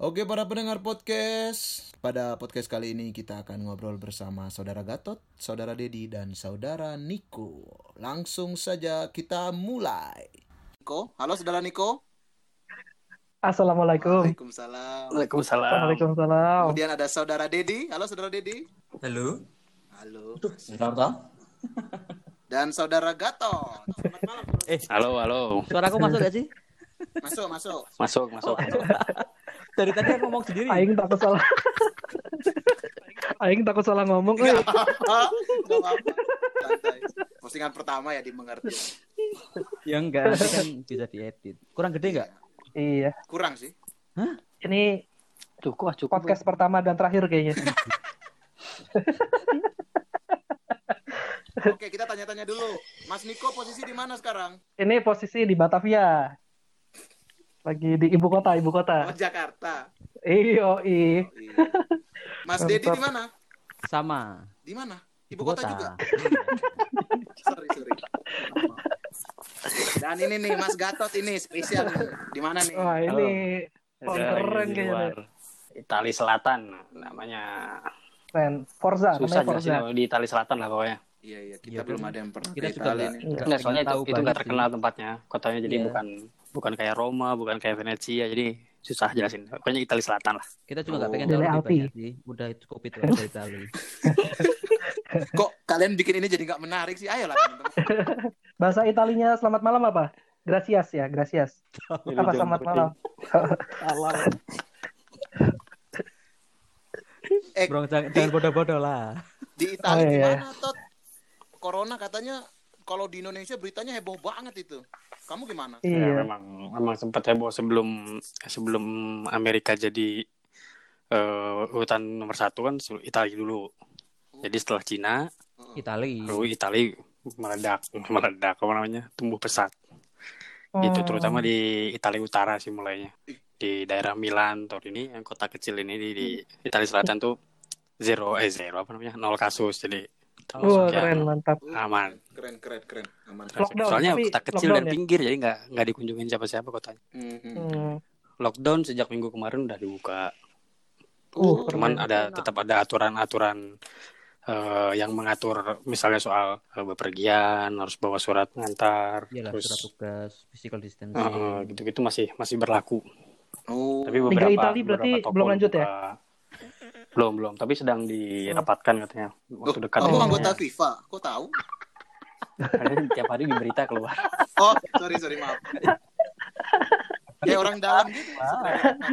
Oke para pendengar podcast, pada podcast kali ini kita akan ngobrol bersama saudara Gatot, saudara Dedi, dan saudara Niko. Langsung saja kita mulai. Niko, halo saudara Niko. Assalamualaikum. Waalaikumsalam. Waalaikumsalam. Waalaikumsalam. Kemudian ada saudara Dedi, halo saudara Dedi. Halo. Halo. Selamat Dan saudara Gatot. Selamat malam. Eh, halo, halo. Suaraku masuk gak sih? Masuk, masuk. Masuk, masuk. Dari tadi aku ngomong sendiri. Aing takut salah. Aing takut salah ngomong. eh. Gak apa-apa. Gak apa-apa. Santai. Postingan pertama ya dimengerti. Ya enggak, nanti kan bisa diedit. Kurang gede enggak? Iya. Kurang sih. Ini Cukup, ah, cukup. podcast pertama dan terakhir kayaknya. Oke, kita tanya-tanya dulu. Mas Niko posisi di mana sekarang? Ini posisi di Batavia. Lagi di ibu kota, ibu Oh, kota. Jakarta. Iyo, Oh, i. iya. Mas Dedi di mana? Sama. Di mana? Ibu kota, juga. Sorry, sorry. Dan ini nih Mas Gatot ini spesial. Di mana nih? Wah, ini oh, Ada keren kayaknya. Itali Selatan namanya. Keren. Forza, Susah Forza. di Itali Selatan lah pokoknya. Iya, iya, kita Iya, belum kan. ada yang pernah Kita ke juga Italia enggak. soalnya itu, tahu itu nggak sih. terkenal tempatnya. Kotanya jadi Iya. bukan bukan kayak Roma, bukan kayak Venesia, jadi susah jelasin. Pokoknya Itali Selatan lah. Kita juga enggak Oh. pengen tahu lebih banyak sih. Udah cukup itu aja dari tadi. Kok kalian bikin ini jadi nggak menarik sih? Ayolah teman-teman. Bahasa Italinya selamat malam apa? Gracias ya, gracias. Apa selamat malam? Eh, Bro, jangan, jangan bodoh-bodoh lah. di Italia Oh, iya, iya. gimana, Tot? Corona katanya kalau di Indonesia beritanya heboh banget itu. Kamu gimana? Ya, Iya. memang memang sempat heboh sebelum sebelum Amerika jadi eh, urutan nomor satu kan Italia dulu. Jadi setelah Cina, Itali. baru Italia meledak, meledak apa namanya, tumbuh pesat. Itu Hmm. terutama di Italia Utara sih mulainya. Di daerah Milan, Torino, yang kota kecil ini di, di Italia Selatan tuh zero, eh zero apa namanya, nol kasus. Jadi Wah, termasuk ya, keren, mantap. aman. Keren, keren, keren. Aman. Lockdown, Soalnya kota kecil lockdown dan ya? pinggir, jadi nggak nggak dikunjungin siapa-siapa kotanya. Mhm. Hmm. Lockdown sejak minggu kemarin udah dibuka. Uh, Cuman keren. ada tetap ada aturan-aturan eh, yang mengatur misalnya soal eh, bepergian harus bawa surat pengantar Iyalah, terus surat tugas, physical distancing. eh, gitu-gitu masih masih berlaku. Oh. Tapi Liga beberapa Italia berarti belum lanjut ya? Belum belum, tapi sedang dirapatkan katanya waktu Loh, dekat. kamu Oh. anggota FIFA, kok tahu? Ada tiap hari di berita keluar. Oh, sorry, sorry, maaf. Kayak orang dalam gitu.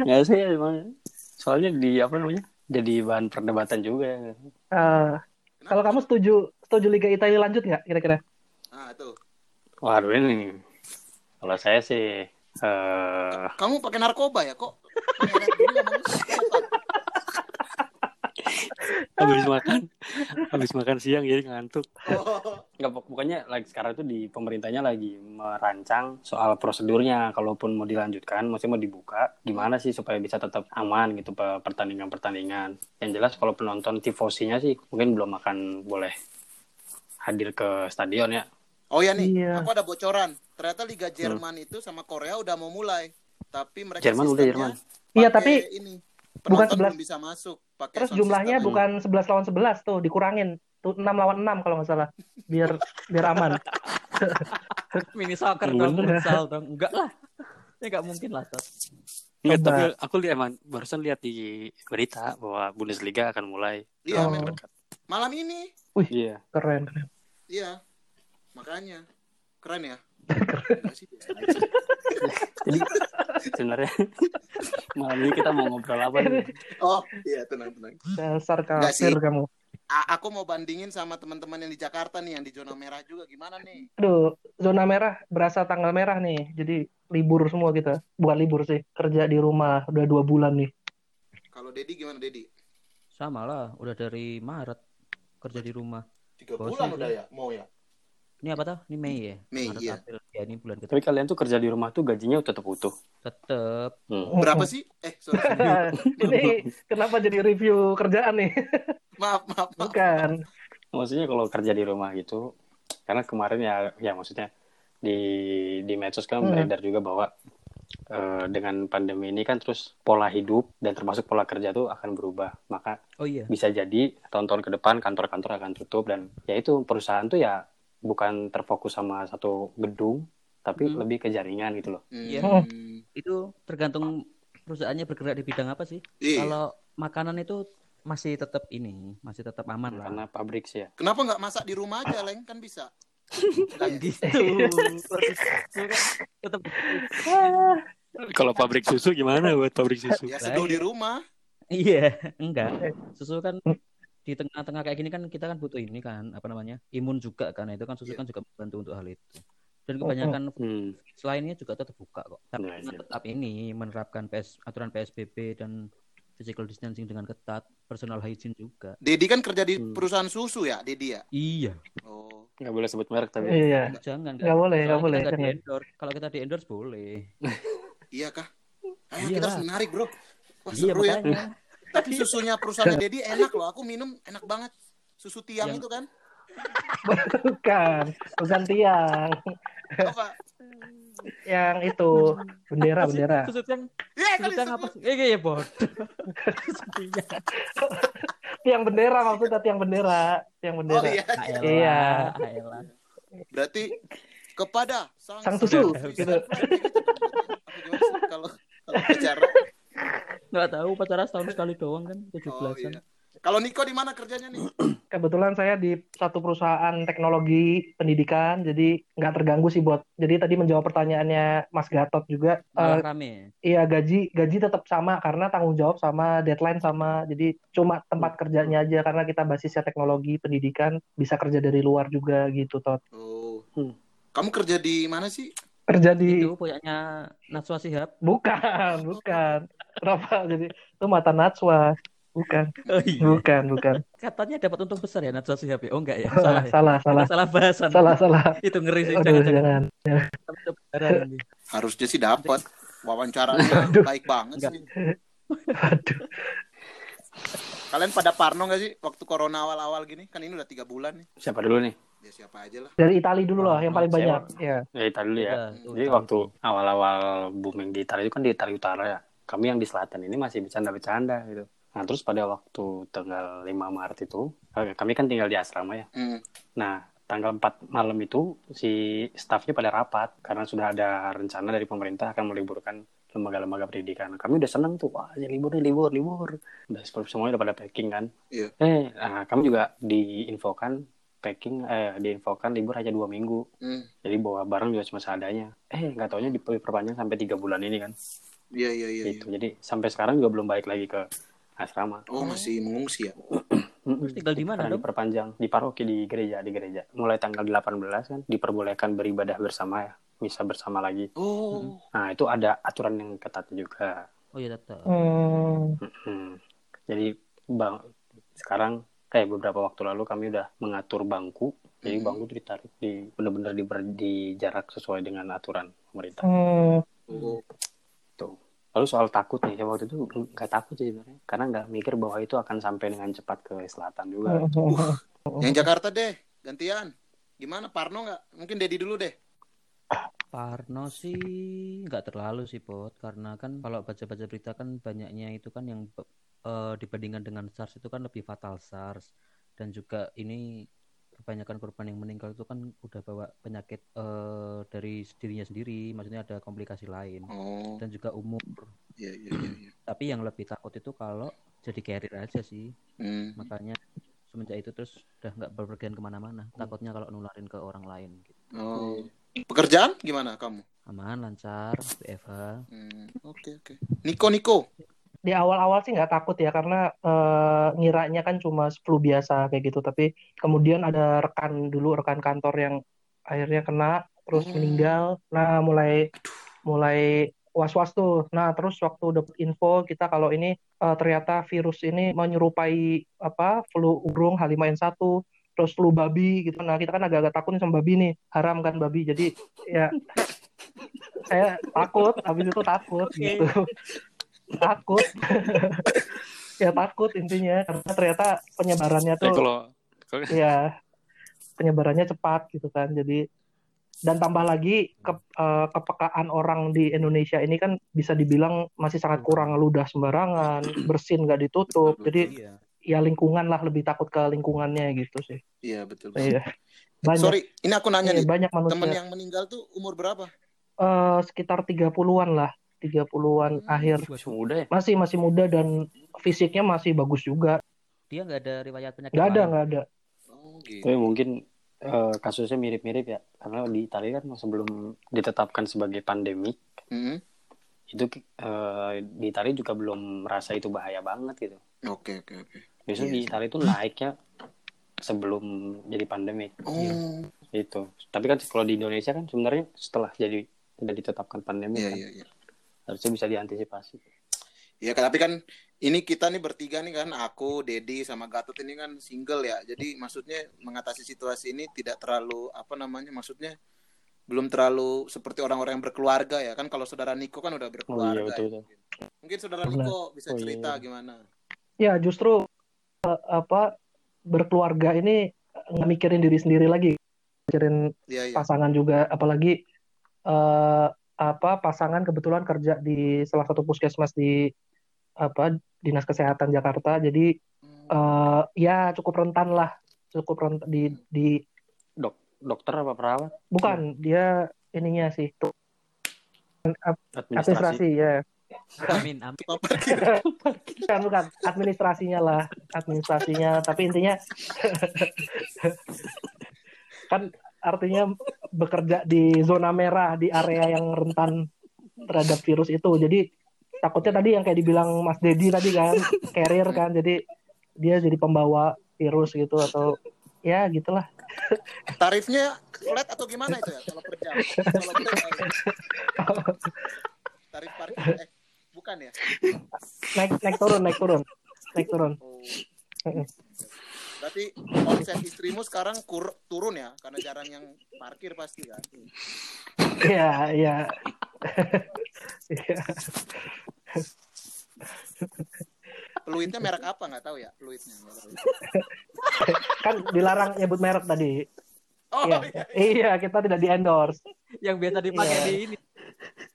ya sih emang. Soalnya di apa namanya? Jadi bahan perdebatan juga. Eh, kalau kamu setuju setuju Liga Italia lanjut nggak kira-kira? Ah, tuh. Waduh ini. Kalau saya sih eh Kamu pakai narkoba ya kok? Habis makan habis makan siang jadi ngantuk nggak pok- pokoknya lagi sekarang tuh di pemerintahnya lagi merancang soal prosedurnya kalaupun mau dilanjutkan maksudnya mau dibuka gimana sih supaya bisa tetap aman gitu pe- pertandingan-pertandingan yang jelas kalau penonton tifosinya sih mungkin belum akan boleh hadir ke stadion ya Oh ya nih, Iya. aku ada bocoran. Ternyata Liga Jerman itu sama Korea udah mau mulai. Tapi mereka Jerman udah, Jerman. Iya, tapi ini. Bukan Penonton 11. belum bisa masuk. Pakai Terus jumlahnya system. bukan 11 lawan 11 tuh, dikurangin. Tuh 6 lawan 6 kalau nggak salah. Biar biar aman. Mini soccer dong, futsal dong. Enggak lah. Ya enggak mungkin lah. Nggak, Coba. tapi aku lihat emang barusan lihat di berita bahwa Bundesliga akan mulai Iya, Oh. malam ini. Iya. Keren. keren. Iya. Makanya. Keren ya? Jadi sebenarnya malam ini kita mau ngobrol apa nih? Oh, iya tenang tenang. Dasar kafir kamu. A- aku mau bandingin sama teman-teman yang di Jakarta nih, yang di zona merah juga gimana nih? Aduh, zona merah berasa tanggal merah nih. Jadi libur semua kita. Bukan libur sih, kerja di rumah udah dua bulan nih. Kalau Dedi gimana Dedi? Sama lah, udah dari Maret kerja di rumah. Tiga bulan sih. udah ya, mau ya? Ini apa tuh? Ini Mei ya? Mei, Maret, iya. April. Ya, ini bulan Tapi ketiga. kalian tuh kerja di rumah tuh gajinya tetap utuh. Tetep. Hmm. Berapa sih? Eh, sorry. Ini kenapa jadi review kerjaan nih? maaf, maaf, maaf. Bukan. Maksudnya kalau kerja di rumah gitu, karena kemarin ya, ya maksudnya di di medsos kan Hmm. beredar juga bahwa eh, dengan pandemi ini kan terus pola hidup dan termasuk pola kerja tuh akan berubah. Maka Oh iya. bisa jadi tahun-tahun ke depan kantor-kantor akan tutup dan ya itu perusahaan tuh ya bukan terfokus sama satu gedung tapi Hmm. lebih ke jaringan gitu loh. Iya. Hmm. Itu tergantung perusahaannya bergerak di bidang apa sih. Iya. Kalau makanan itu masih tetap ini, masih tetap aman lah. Karena pabrik sih ya. Kenapa nggak masak di rumah aja, Leng? Kan bisa. Kan gitu. tetap Kalau pabrik susu gimana buat pabrik susu? Ya seduh di rumah. Iya, enggak. Susu kan di tengah-tengah kayak gini kan kita kan butuh ini kan apa namanya imun juga kan itu kan susu Iya. kan juga membantu untuk hal itu dan kebanyakan Hmm. selainnya juga tetap buka kok tapi Nah, iya. tetap ini menerapkan PS, aturan PSBB dan physical distancing dengan ketat personal hygiene juga Dedi kan kerja di Hmm. perusahaan susu ya, Dedi ya? iya Oh. Nggak boleh sebut merek tapi. Iya. jangan Nggak boleh, nggak boleh, kita di-endorse. kalau kita di endorse boleh Iya kah? Ayo Iya kita harus menarik, Bro. Wah, iya seru ya. Tapi susunya perusahaan Dedi enak loh. Aku minum enak banget. Susu tiang Yang- itu kan? Bukan, bukan tiang. Apa? Yang itu bendera, bendera. Susu yang Ya, susu yang apa iya, bodoh. Susu tiang. Tiang bendera maksudnya tiang bendera, tiang Oh bendera. iya. Ayolah, Iya. ayolah. Berarti kepada sang, Sang susu, gitu. kalau kalau bicara? Nggak tahu pacaran setahun sekali doang kan, Oh 17-an. iya. Kalau Niko di mana kerjanya nih? Kebetulan saya di satu perusahaan teknologi pendidikan, jadi nggak terganggu sih buat. Jadi tadi menjawab pertanyaannya Mas Gatot juga. Malah eh, rame. Iya gaji gaji tetap sama karena tanggung jawab sama deadline sama jadi cuma tempat kerjanya aja karena kita basisnya teknologi pendidikan bisa kerja dari luar juga gitu tot Oh. Hmm. Kamu kerja di mana sih? Kerja di Itu punyanya Najwa Shihab. bukan bukan kenapa jadi itu mata Najwa bukan Oh iya. bukan bukan Katanya dapat untung besar ya Najwa Shihab ya? Oh enggak ya? salah Salah ya? salah salah Salah bahasan. salah salah Itu ngeri sih. aduh Jangan-jangan. jangan kebenaran ini. Harusnya sih dapat. Wawancaranya baik banget Enggak. sih. aduh Kalian pada parno nggak sih waktu corona awal-awal gini? Kan ini udah tiga bulan nih. Siapa dulu nih? Ya siapa aja lah. dari Itali dulu lah yang paling banyak ya Ya Italia dulu ya. Tuh, Jadi tahu. waktu awal-awal booming di Italia itu kan di Italia Utara ya. Kami yang di selatan ini masih bercanda-bercanda gitu. Nah terus pada waktu tanggal 5 Maret itu, eh, kami kan tinggal di asrama ya. Hmm. Nah tanggal 4 malam itu si stafnya pada rapat karena sudah ada rencana dari pemerintah akan meliburkan lembaga-lembaga pendidikan. Kami udah seneng tuh, wah ya libur nih libur libur. Udah semuanya udah pada packing kan. Iya. Eh, nah, kami juga diinfokan packing, eh diinfokan libur hanya dua minggu. Hmm. Jadi bawa barang juga cuma seadanya. Eh, nggak taunya diperpanjang sampai tiga bulan ini kan. Iya iya iya. iya. Gitu. Jadi sampai sekarang juga belum balik lagi ke asrama. Oh masih mengungsi ya? Terus tinggal di mana dong? diperpanjang di paroki di gereja di gereja. Mulai tanggal 18 kan diperbolehkan beribadah bersama ya, bisa bersama lagi. Oh. Nah, itu ada aturan yang ketat juga. Oh iya tetap. hmm. Hmm. Jadi bang sekarang kayak beberapa waktu lalu kami udah mengatur bangku. Jadi Mhm. bangku itu ditarik di benar-benar di, di jarak sesuai dengan aturan pemerintah. Hmm. Oh. Tuh. Lalu soal takut nih, saya waktu itu nggak takut sih sebenarnya, karena nggak mikir bahwa itu akan sampai dengan cepat ke selatan juga. Hmm. Yang Jakarta deh, gantian. Gimana Parno nggak? Mungkin Dedi dulu deh. Parno sih nggak terlalu sih Pot karena kan kalau baca-baca berita kan banyaknya itu kan yang eh, dibandingkan dengan SARS itu kan lebih fatal SARS dan juga ini kebanyakan korban yang meninggal itu kan udah bawa penyakit eh, dari dirinya sendiri maksudnya ada komplikasi lain Oh. dan juga umur Iya iya iya. iya. tapi yang lebih takut itu kalau jadi carrier aja sih Hmm. makanya semenjak itu terus udah nggak berpergian ke mana-mana takutnya kalau nularin ke orang lain gitu. Oh. Pekerjaan gimana kamu? aman lancar WFH Hmm, Oke oke. Niko Niko. Di awal-awal sih nggak takut ya karena eh, ngiranya kan cuma flu biasa kayak gitu. Tapi kemudian ada rekan dulu rekan kantor yang akhirnya kena terus Hmm. meninggal. Nah mulai mulai was-was tuh. Nah terus waktu dapet info kita kalau ini eh, ternyata virus ini menyerupai apa flu burung H5N1 terus flu babi gitu. Nah kita kan agak-agak takut nih sama babi nih. Haram kan babi. Jadi ya saya takut habis itu takut gitu takut ya takut intinya karena ternyata penyebarannya Eh, tuh kalau kalau- ya penyebarannya cepat gitu kan jadi dan tambah lagi ke, eh, kepekaan orang di Indonesia ini kan bisa dibilang masih sangat kurang ludah sembarangan, bersin nggak ditutup. Betul, Jadi Iya. ya lingkungan lah lebih takut ke lingkungannya gitu sih. Iya betul. Iya. Banyak Sorry, ini aku nanya iya, nih. banyak manusia. Teman yang meninggal tuh umur berapa? Eh, sekitar 30-an lah, 30-an Hmm. akhir. Masih muda ya? Masih masih muda dan fisiknya masih bagus juga. Dia nggak ada riwayat penyakit Nggak ada, nggak ada. Oh gitu. Tapi mungkin eh, kasusnya mirip-mirip ya. Karena di Italia kan sebelum ditetapkan sebagai pandemi, Hmm. itu eh, di Italia juga belum merasa itu bahaya banget gitu. Oke oke oke. Biasanya Iya di sih. Italia itu naiknya sebelum jadi pandemi Oh itu. Tapi kan kalau di Indonesia kan sebenarnya setelah jadi sudah ditetapkan pandemi iya kan iya iya. Harusnya bisa diantisipasi. Iya, tapi kan ini kita nih bertiga nih kan, aku, Dedi, sama Gatot ini kan single ya. Jadi maksudnya mengatasi situasi ini tidak terlalu apa namanya, maksudnya belum terlalu seperti orang-orang yang berkeluarga ya. Kan kalau saudara Niko kan udah Oh iya berkeluarga. betul, ya. betul. Mungkin saudara Benar. Niko bisa Oh, iya. cerita gimana? Ya justru eh, apa berkeluarga ini nggak mikirin diri sendiri lagi, mikirin Iya iya. pasangan juga, apalagi eh, apa pasangan kebetulan kerja di salah satu puskesmas di apa dinas kesehatan Jakarta, jadi Hmm. eh, ya cukup rentan lah, cukup rentan di di Dokter apa perawat? bukan dia ininya sih tuh, Administrasi. administrasi ya, Amin, amin. Bukan bukan administrasinya lah, administrasinya, tapi intinya kan artinya bekerja di zona merah di area yang rentan terhadap virus itu. Jadi takutnya tadi yang kayak dibilang Mas Dedi tadi kan, carrier kan. Jadi dia jadi pembawa virus gitu atau ya gitulah. Tarifnya flat atau gimana itu ya kalau per jam? Kalau per jam. Tarif parkir eh bukan ya? Naik naik turun, naik turun. Naik turun. Oh. Berarti omset istrimu sekarang kur turun ya karena jarang yang parkir pasti kan. Iya, iya. Iya. Peluitnya merek apa nggak tahu ya peluitnya. Kan dilarang nyebut merek tadi. Oh Iya, iya. iya kita tidak di endorse. Yang biasa dipakai Iya. di ini.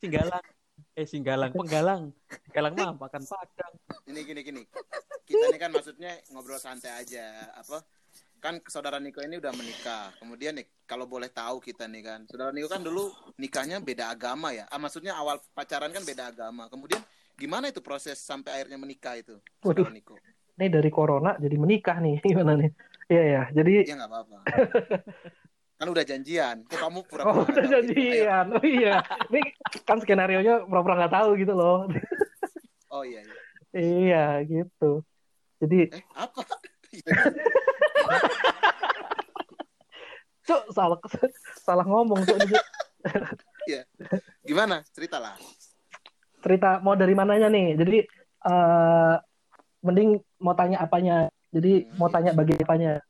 Singgalang. Eh, singgalang, penggalang. Galang mah makan padang. Ini gini gini. Kita ini kan maksudnya ngobrol santai aja. Apa? Kan saudara Niko ini udah menikah. Kemudian nih kalau boleh tahu kita nih kan, saudara Niko kan dulu nikahnya beda agama ya. Ah, maksudnya awal pacaran kan beda agama. Kemudian gimana itu proses sampai akhirnya menikah itu, saudara Waduh. Niko? Ini dari corona jadi menikah nih. Gimana nih? Iya ya. Jadi Ya nggak apa-apa. kan udah janjian. Kok kamu Oh, pura-pura nggak udah gitu? Janjian. Oh iya. Ini kan skenario nya pura-pura nggak tahu gitu loh. Oh iya. iya. iya, gitu. Jadi, Eh apa? cuk salah salah ngomong cuk. Cuk. Gimana? Ceritalah. Cerita mau dari mananya nih? Jadi eh mending mau tanya apanya. Jadi Hmm. mau tanya bagi apanya?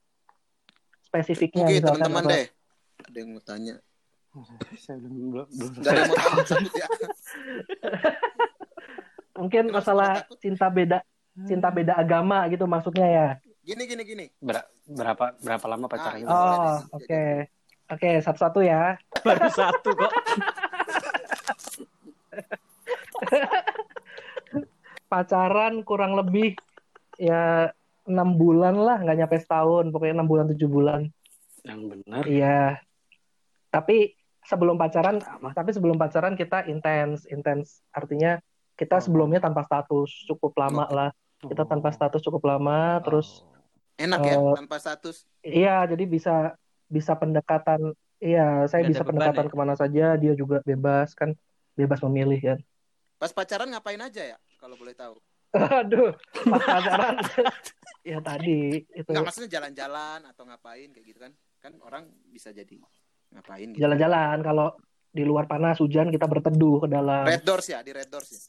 Spesifiknya misalkan teman-teman deh. Tanya. Saya belum belum, Nggak ada yang mau sebut ya. Mungkin Kenapa masalah takut? cinta beda cinta beda agama gitu maksudnya ya. Gini gini gini. Ber- berapa berapa lama pacarannya? Ah, Oh, oke. Oke, satu-satu ya. Baru satu kok. pacaran kurang lebih ya enam bulan lah nggak nyampe setahun pokoknya enam bulan tujuh bulan Yang benar. iya tapi sebelum pacaran tapi sebelum pacaran kita intens intens artinya kita Oh. sebelumnya tanpa status cukup lama Oke. lah kita tanpa status cukup lama terus Enak ya Eh, tanpa status. iya jadi bisa bisa pendekatan iya saya Nggak ada bisa pendekatan ya? ke mana saja dia juga bebas kan bebas memilih kan Pas pacaran ngapain aja ya? Kalau boleh tahu. aduh pas pacaran ya tadi itu Enggak maksudnya jalan-jalan atau ngapain kayak gitu kan? Kan orang bisa jadi ngapain gitu. jalan-jalan kalau di luar panas hujan kita berteduh ke dalam Red Doors ya, di Red Doors ya.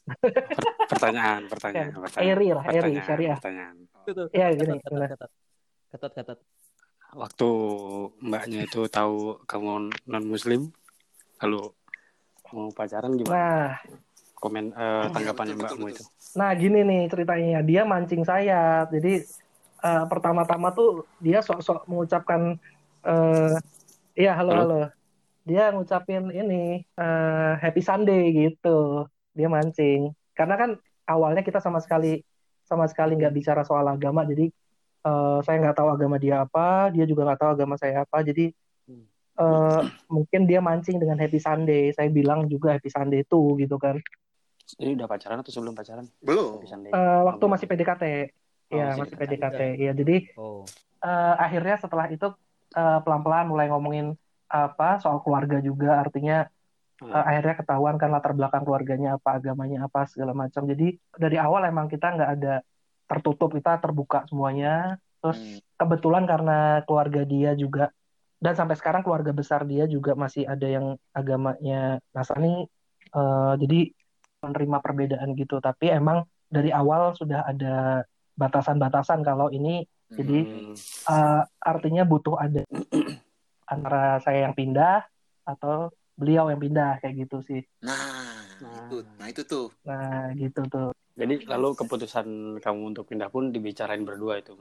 Pertanyaan, pertanyaan, Ya, pertanyaan. airy lah, Pertanyaan, syariah. Pertanyaan. Itu tuh. Iya, gini, Ketat, ketat. Waktu mbaknya itu tahu kamu non muslim, lalu mau pacaran gimana? nah Komen eh, tanggapannya Betul, betul, mbakmu betul. itu. nah gini nih ceritanya dia mancing saya jadi eh, pertama-tama tuh dia sok-sok mengucapkan eh iya halo Halo? halo dia ngucapin ini eh, Happy Sunday gitu. Dia mancing. Karena kan awalnya kita sama sekali sama sekali nggak bicara soal agama, jadi eh, saya nggak tahu agama dia apa, dia juga nggak tahu agama saya apa, jadi eh, mungkin dia mancing dengan Happy Sunday. Saya bilang juga Happy Sunday itu gitu kan. Ini udah pacaran atau sebelum pacaran? Belum. Happy Sunday. Eh, waktu masih PDKT, Oh, ya masih masih PDKT. PDKT, ya jadi Oh, eh, akhirnya setelah itu eh, pelan-pelan mulai ngomongin apa soal keluarga juga. Artinya Hmm. eh, akhirnya ketahuan kan latar belakang keluarganya apa agamanya apa segala macam. Jadi dari awal emang kita nggak ada tertutup kita terbuka semuanya. Terus Hmm. kebetulan karena keluarga dia juga dan sampai sekarang keluarga besar dia juga masih ada yang agamanya Nasrani eh, jadi menerima perbedaan gitu. Tapi emang dari awal sudah ada batasan-batasan kalau ini jadi Hmm. eh, artinya butuh ada antara saya yang pindah atau beliau yang pindah kayak gitu sih. Nah, Nah. itu, nah itu tuh. Nah, gitu tuh. Jadi lalu keputusan kamu untuk pindah pun dibicarain berdua itu,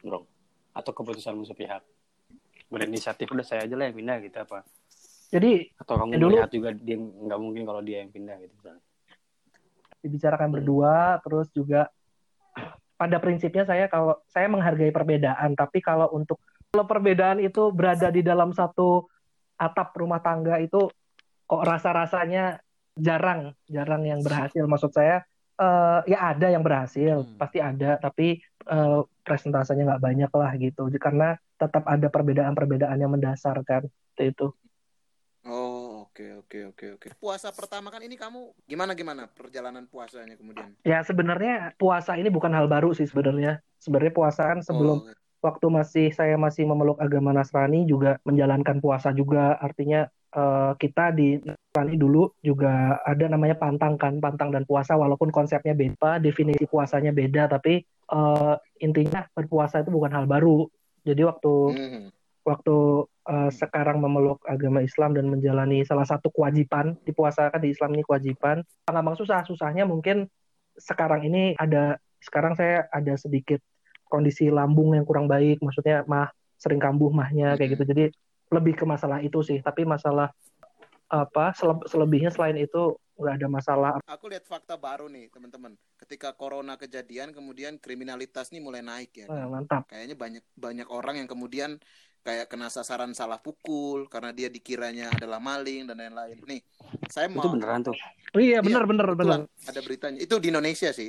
bro? Atau keputusanmu sepihak? Berinisiatif udah saya aja lah yang pindah gitu apa? Jadi Atau kamu Ya, dulu- melihat juga dia nggak mungkin kalau dia yang pindah gitu misalnya? dibicarakan berdua terus juga pada prinsipnya saya kalau saya menghargai perbedaan, tapi kalau untuk kalau perbedaan itu berada di dalam satu atap rumah tangga itu kok rasa-rasanya jarang, jarang yang berhasil. Maksud saya eh, ya ada yang berhasil, Hmm. pasti ada, tapi eh, presentasenya nggak banyak lah gitu. Karena tetap ada perbedaan-perbedaan yang mendasar kan itu. Oke oke oke oke. Puasa pertama kan ini kamu gimana gimana perjalanan puasanya kemudian? Ya sebenarnya puasa ini bukan hal baru sih sebenarnya. Sebenarnya puasa kan sebelum Oh, waktu masih saya masih memeluk agama Nasrani juga menjalankan puasa juga. Artinya eh, kita di Nasrani dulu juga ada namanya pantang kan, pantang dan puasa walaupun konsepnya beda, definisi puasanya beda, tapi eh, intinya berpuasa itu bukan hal baru. Jadi waktu hmm. Waktu eh, sekarang memeluk agama Islam dan menjalani salah satu kewajiban di puasa kan di Islam ini kewajiban. Gampang susah, susahnya mungkin sekarang ini ada sekarang saya ada sedikit kondisi lambung yang kurang baik, maksudnya mah sering kambuh mahnya kayak gitu. Jadi lebih ke masalah itu sih, tapi masalah apa sele- selebihnya selain itu nggak ada masalah. Aku lihat fakta baru nih teman-teman. Ketika corona kejadian kemudian kriminalitas nih mulai naik ya. Eh, mantap. Kayaknya banyak banyak orang yang kemudian kayak kena sasaran salah pukul karena dia dikiranya adalah maling dan lain-lain. Nih, saya mau Itu beneran tuh. Oh, iya Iya, bener bener bener. Kebetulan ada beritanya. Itu di Indonesia sih.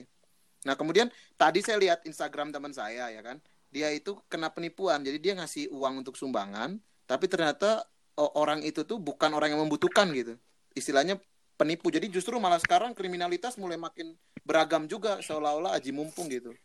Nah, kemudian tadi saya lihat Instagram teman saya ya kan. Dia itu kena penipuan. Jadi dia ngasih uang untuk sumbangan, tapi ternyata orang itu tuh bukan orang yang membutuhkan gitu. Istilahnya penipu. Jadi justru malah sekarang kriminalitas mulai makin beragam juga seolah-olah aji mumpung gitu.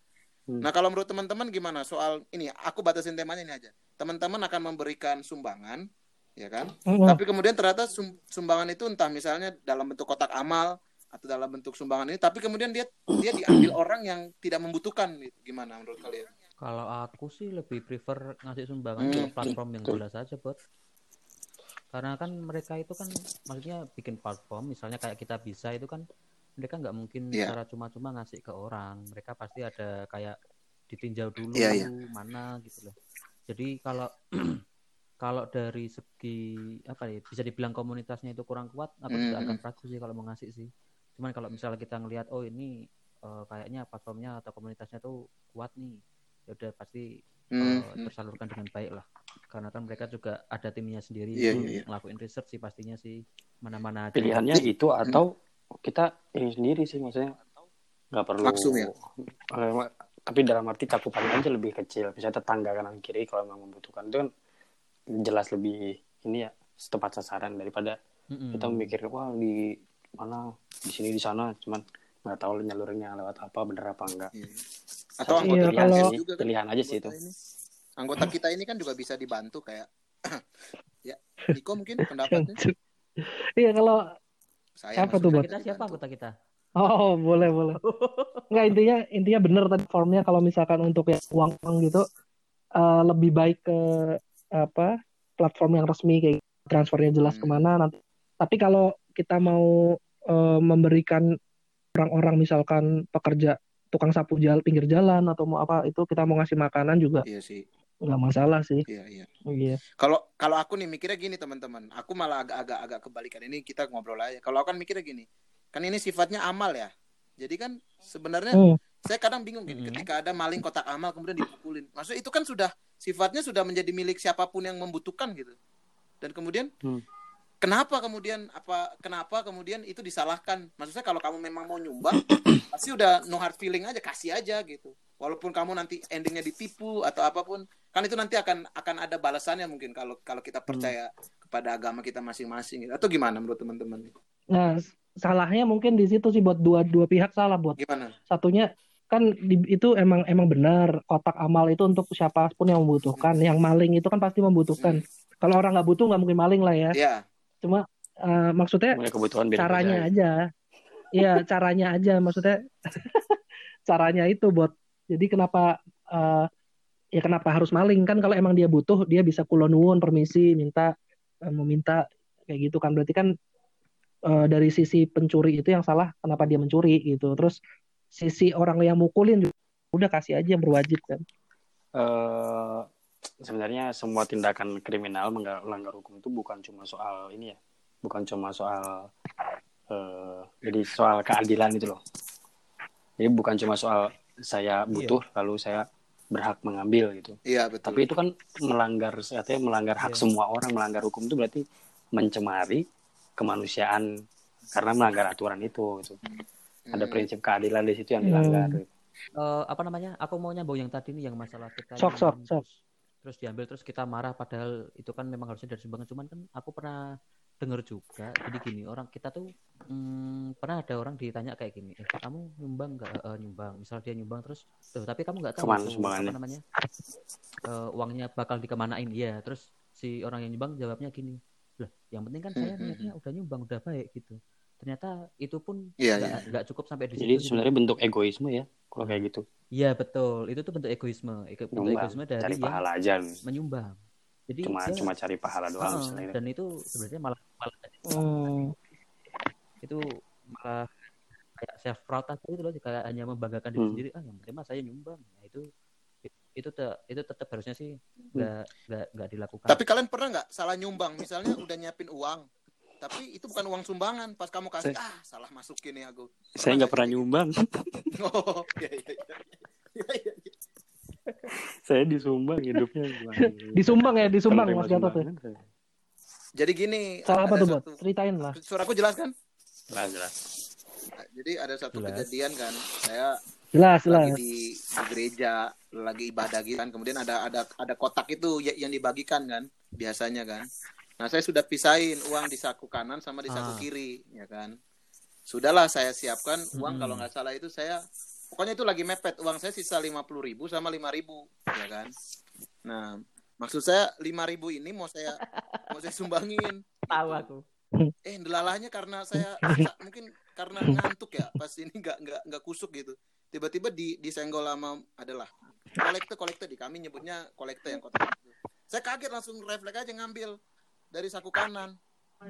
Hmm. Nah, kalau menurut teman-teman gimana soal ini? Aku batasin temanya ini aja. Teman-teman akan memberikan sumbangan, ya kan? Mm-mm. Tapi kemudian ternyata sum- sumbangan itu entah misalnya dalam bentuk kotak amal atau dalam bentuk sumbangan ini, tapi kemudian dia dia diambil orang yang tidak membutuhkan. Gitu. Gimana menurut kalian? kalau aku sih lebih prefer ngasih sumbangan Hmm, ke platform yang jelas aja, Bot. Karena kan mereka itu kan maksudnya bikin platform, misalnya kayak kita bisa itu kan mereka nggak mungkin Iya. secara cuma-cuma ngasih ke orang. Mereka pasti ada kayak ditinjau dulu Iya, iya. mana gitu loh. Jadi kalau kalau dari segi apa ya bisa dibilang komunitasnya itu kurang kuat, aku juga Hmm, akan ragu sih kalau mau ngasih sih. Cuman kalau misalnya kita ngelihat oh ini eh, kayaknya platformnya atau komunitasnya tuh kuat nih, ya udah pasti Hmm, eh, hmm. tersalurkan dengan baik lah. Karena kan mereka juga ada timnya sendiri Iya, itu iya, iya. ngelakuin research sih pastinya sih mana-mana aja. Pilihannya itu atau kita ini sendiri sih maksudnya nggak perlu Langsung ya? Eh, tapi dalam arti cakupannya aja lebih kecil misalnya tetangga kanan kiri kalau memang membutuhkan itu kan jelas lebih ini ya tepat sasaran daripada Mm-mm. kita memikir wah di mana di sini di sana cuman nggak tahu nyalurinnya lewat apa bener apa enggak Iya. Atau satu anggota Iya, pilihan kalau- sih, juga kan, pilihan aja sih itu anggota ini. Anggota kita ini kan juga bisa dibantu kayak ya Niko mungkin pendapatnya Iya kalau saya Siapa tuh, Bot? kita siapa anggota kita? Oh, boleh, boleh. Nggak, intinya intinya bener tadi formnya kalau misalkan untuk yang uang gitu eh, lebih baik ke apa platform yang resmi kayak transfernya jelas Hmm. ke mana nanti. Tapi kalau kita mau eh, memberikan orang-orang misalkan pekerja tukang sapu jalan pinggir jalan atau mau apa itu kita mau ngasih makanan juga Iya sih. Nggak masalah sih Iya, iya. iya Kalau kalau aku nih mikirnya gini teman-teman, aku malah agak-agak agak kebalikan ini kita ngobrol aja. Kalau aku kan mikirnya gini, kan ini sifatnya amal ya. Jadi kan sebenarnya Hmm. saya kadang bingung gini, Hmm. ketika ada maling kotak amal kemudian dipukulin. Maksudnya itu kan sudah sifatnya sudah menjadi milik siapa pun yang membutuhkan gitu. Dan kemudian Hmm. kenapa kemudian apa kenapa kemudian itu disalahkan? Maksudnya kalau kamu memang mau nyumbang, pasti udah no hard feeling aja, kasih aja gitu. Walaupun kamu nanti endingnya ditipu atau apa pun, kan itu nanti akan akan ada balasannya mungkin kalau kalau kita percaya kepada agama kita masing-masing. gitu. Atau gimana menurut teman-teman? nah salahnya mungkin di situ sih buat dua dua pihak salah buat. Gimana? satunya kan di- itu emang emang benar kotak amal itu untuk siapa pun yang membutuhkan. Yang maling itu kan pasti membutuhkan. Kalau orang nggak butuh nggak mungkin maling lah ya. Ya, cuma eh, maksudnya kebutuhan caranya aja. Iya caranya aja. Maksudnya caranya itu buat jadi kenapa eh, ya kenapa harus maling? Kan kalau emang dia butuh dia bisa kulon nuwun permisi minta eh, meminta kayak gitu kan. Berarti kan eh, dari sisi pencuri itu yang salah kenapa dia mencuri gitu. Terus sisi orang yang mukulin juga udah kasih aja yang berwajib kan. Eh sebenarnya semua tindakan kriminal melanggar hukum itu bukan cuma soal ini ya, bukan cuma soal eh jadi soal keadilan itu loh. Jadi bukan cuma soal saya butuh lalu saya berhak mengambil gitu. iya betul. Tapi itu kan melanggar artinya melanggar hak Iya. semua orang, melanggar hukum itu berarti mencemari kemanusiaan karena melanggar aturan itu gitu. Ada Hmm. prinsip keadilan di situ yang Hmm. dilanggar. gitu. Eh, apa namanya? Aku mau nyambung yang tadi nih yang masalah kita Sok, sok, sok. terus, terus diambil terus kita marah padahal itu kan memang harusnya dari sumbangan cuman kan aku pernah dengar juga jadi gini orang kita tuh hmm, pernah ada orang ditanya kayak gini eh kamu nyumbang nggak Eh, nyumbang misal dia nyumbang terus "Loh, tapi kamu nggak tahu Ke mana itu sumbangannya?" apa namanya Eh, uangnya bakal dikemanain iya terus si orang yang nyumbang jawabnya gini lah yang penting kan saya Hmm, hmm, niatnya udah nyumbang udah baik gitu ternyata itu pun Iya, nggak iya. nggak cukup sampai di Jadi situ gitu. sebenarnya bentuk egoisme ya kalau kayak gitu. Iya betul, itu tuh bentuk egoisme, Ego- bentuk Nyumbang, egoisme dari cari yang pahala aja. menyumbang. Jadi Cuma dia- cuma cari pahala doang istilahnya. dan itu sebenarnya malah, malah Hmm. itu malah kayak self proud aja gitu loh, kayak hanya membanggakan diri Hmm. sendiri. Ah yang penting mah saya nyumbang. Nah itu itu te- itu tetap harusnya sih nggak nggak nggak dilakukan. Tapi kalian pernah nggak salah nyumbang? Misalnya udah nyiapin uang, tapi itu bukan uang sumbangan. Pas kamu kasih, ah salah masukin nih aku. Saya nggak pernah nyumbang. Oh, iya, iya, iya. Saya disumbang hidupnya. Disumbang ya, disumbang Mas Gatot ya. Jadi gini, Salah apa tuh, Bot? satu- Ceritain lah. Suaraku jelas kan? Jelas, jelas. Jadi ada satu Jelas. kejadian kan, saya Jelas, lagi jelas. di, di gereja, lagi ibadah gitu kan. Kemudian ada ada ada kotak itu ya- yang dibagikan kan, biasanya kan. Nah, saya sudah pisahin uang di saku kanan sama di saku Ah. kiri, ya kan. Sudahlah saya siapkan uang Mm-mm. kalau nggak salah itu saya pokoknya itu lagi mepet uang saya sisa 50.000 ribu sama 5.000 ya kan. Nah, maksud saya 5.000 ini mau saya mau saya sumbangin. Tahu gitu. aku. eh delalanya karena saya sa- mungkin karena ngantuk ya pas ini nggak nggak nggak kusuk gitu tiba-tiba di disenggol sama adalah kolektor kolektor di kami nyebutnya kolektor yang kotak itu. saya kaget langsung refleks aja ngambil dari saku kanan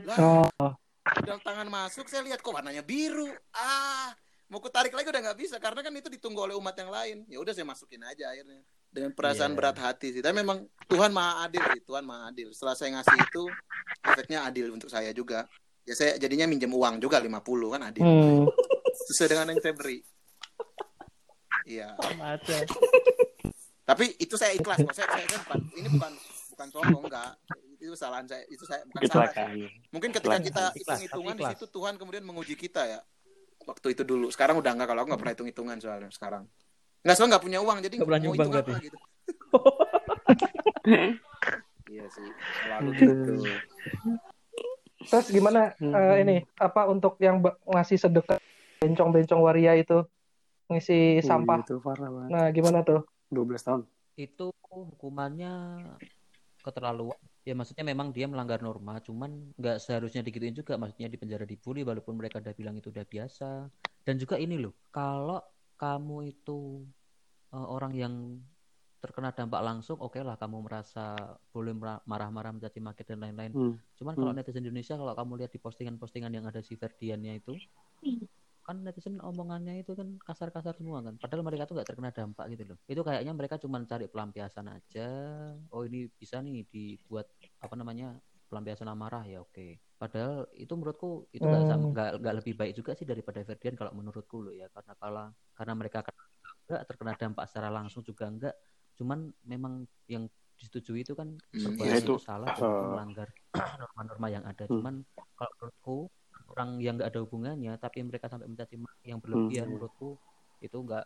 lah Oh, udah tangan masuk saya lihat kok warnanya biru ah mau ku tarik lagi udah nggak bisa karena kan itu ditunggu oleh umat yang lain. Ya udah saya masukin aja akhirnya. Dengan perasaan Iya. berat hati sih. Tapi memang Tuhan maha adil sih Tuhan maha adil. Setelah saya ngasih itu efeknya adil untuk saya juga. Ya saya jadinya minjem uang juga 50 kan adil. Hmm. sesuai dengan yang saya beri. Iya. Tapi itu saya ikhlas. Kok saya, saya, saya bukan ini bukan bukan sombong enggak. Itu kesalahan saya. Itu saya bukan salah. Kecelakaan. Mungkin ketika Ikhlas, kita hitung-hitungan di situ Tuhan kemudian menguji kita ya. Waktu itu dulu. Sekarang udah enggak kalau aku enggak pernah hitung-hitungan soalnya sekarang. Enggak soalnya enggak punya uang jadi Nggak nyumbang hitung apa gitu. iya sih. Kalau aku gitu. Terus gimana Hmm. eh, ini apa untuk yang ngasih sedekah bencong-bencong waria itu ngisi sampah. Itu parah banget. Nah, gimana tuh? 12 tahun. Itu hukumannya keterlaluan. Ya maksudnya memang dia melanggar norma, cuman nggak seharusnya digituin juga. Maksudnya di penjara dibully walaupun mereka udah bilang itu udah biasa. Dan juga ini loh, kalau kamu itu eh, orang yang terkena dampak langsung, oke lah kamu merasa boleh marah-marah mencaci maki dan lain-lain. Hmm. Cuman kalau Hmm. netizen Indonesia kalau kamu lihat di postingan-postingan yang ada si Ferdiannya itu kan netizen omongannya itu kan kasar-kasar semua kan. Padahal mereka tuh nggak terkena dampak gitu loh. Itu kayaknya mereka cuma cari pelampiasan aja. Oh ini bisa nih dibuat apa namanya pelampiasan amarah. Ya oke. Padahal itu menurutku itu nggak Hmm. nggak nggak lebih baik juga sih daripada Ferdian kalau menurutku loh ya. Karena kalau karena mereka kena enggak terkena dampak secara langsung juga enggak cuman memang yang disetujui itu kan Hmm, perbuatan ya itu itu, salah itu eh, melanggar norma-norma yang ada. Hmm. cuman kalau menurutku orang yang nggak ada hubungannya tapi mereka sampai mencaci maki yang berlebihan Hmm. menurutku itu nggak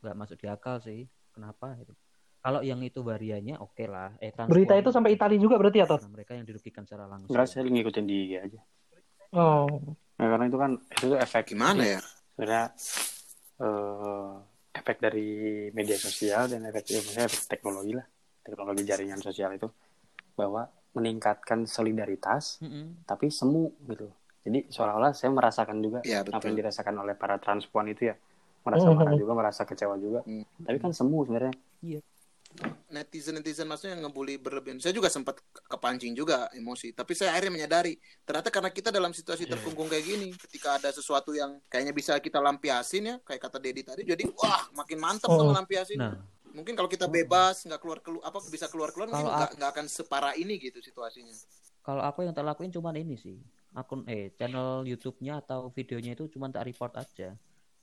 nggak masuk di akal sih kenapa itu kalau yang itu variannya oke lah eh Berita itu sampai Italia juga berarti ya, karena mereka yang dirugikan secara langsung Enggak, saya ngikutin di IG aja. Oh. Nah, karena itu kan itu tuh efek Gimana ya? sebenarnya eh, efek dari media sosial dan efek ya, maksudnya efek teknologi lah teknologi jaringan sosial itu bahwa meningkatkan solidaritas Mm-mm. tapi semu gitu jadi seolah-olah saya merasakan juga Ya, apa betul. yang dirasakan oleh para transpuan itu ya merasa marah Mhm. juga merasa kecewa juga Hmm. tapi kan semu sebenarnya netizen-netizen maksudnya yang ngebully berlebihan. Saya juga sempat ke- kepancing juga emosi, tapi saya akhirnya menyadari ternyata karena kita dalam situasi terkungkung kayak gini, ketika ada sesuatu yang kayaknya bisa kita lampiasin ya, kayak kata Dedi tadi, jadi wah makin mantap tuh Oh. ngelampiasin. nah Mungkin kalau kita bebas nggak keluar keluar apa bisa keluar keluar mungkin nggak nggak akan separah ini gitu situasinya. Kalau aku yang tak lakuin cuman ini sih. Akun eh channel YouTube-nya atau videonya itu cuman tak report aja.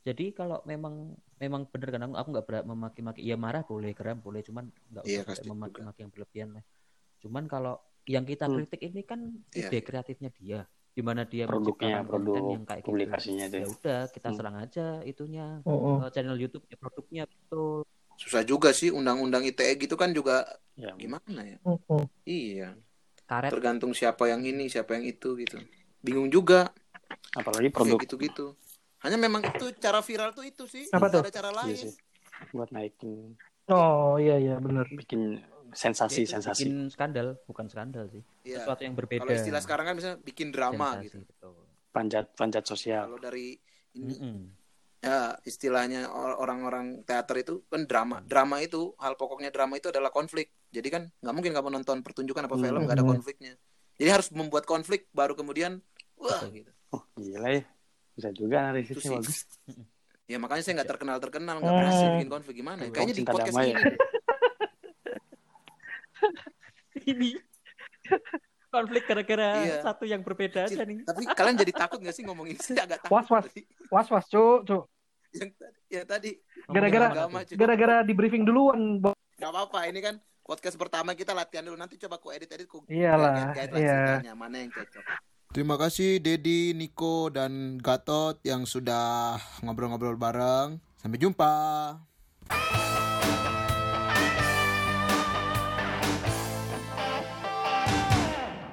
Jadi kalau memang memang bener kan aku aku nggak berat memaki-maki. Ya marah boleh geram boleh cuman nggak usah Iya, sampai pasti memaki-maki yang berlebihan lah. Cuman kalau yang kita Hmm. kritik ini kan Iya, ide kreatifnya dia. Gimana dia produknya produk yang kayak gitu. publikasinya itu ya udah kita Hmm. serang aja itunya. Oh, oh. eh, channel YouTube ya produknya betul. Susah juga sih undang-undang ITE gitu kan juga ya gimana ya? Oh, oh. Iya, karet tergantung siapa yang ini, siapa yang itu gitu. Bingung juga apalagi produk kayak gitu-gitu. Hanya memang itu cara viral tuh itu sih, Apa tuh? ada cara iya lain. sih buat naikin Oh, iya iya benar. bikin Ya sensasi itu sensasi bikin skandal bukan skandal sih Iya. sesuatu yang berbeda Kalau istilah sekarang kan bisa bikin drama Sensasi, gitu. betul. panjat panjat sosial Kalau dari ini Mm-mm. Ya istilahnya or- orang-orang teater itu kan drama. Drama itu hal pokoknya drama itu adalah konflik. Jadi kan nggak mungkin kamu nonton pertunjukan apa Hmm. film nggak ada Hmm. konfliknya. Jadi harus membuat konflik baru kemudian wah gitu. oh gila ya bisa juga analisisnya sih. bagus Ya makanya saya nggak terkenal terkenal nggak Hmm. berhasil bikin konflik gimana? ya? Kayaknya di podcast ini. ya? ini konflik gara-gara Iya. satu yang berbeda aja nih. Tapi kalian jadi takut nggak sih ngomongin saya agak takut. Was, was. tadi. Was was cuk, cuk. Yang tadi, yang tadi Gara-gara-. Gara-gara di briefing duluan. Gak apa-apa, ini kan podcast pertama kita latihan dulu. Nanti coba ku edit-edit ku Iyalah, lah iya. mana yang cocok. Terima kasih Dedi, Niko, dan Gatot yang sudah ngobrol-ngobrol bareng. Sampai jumpa.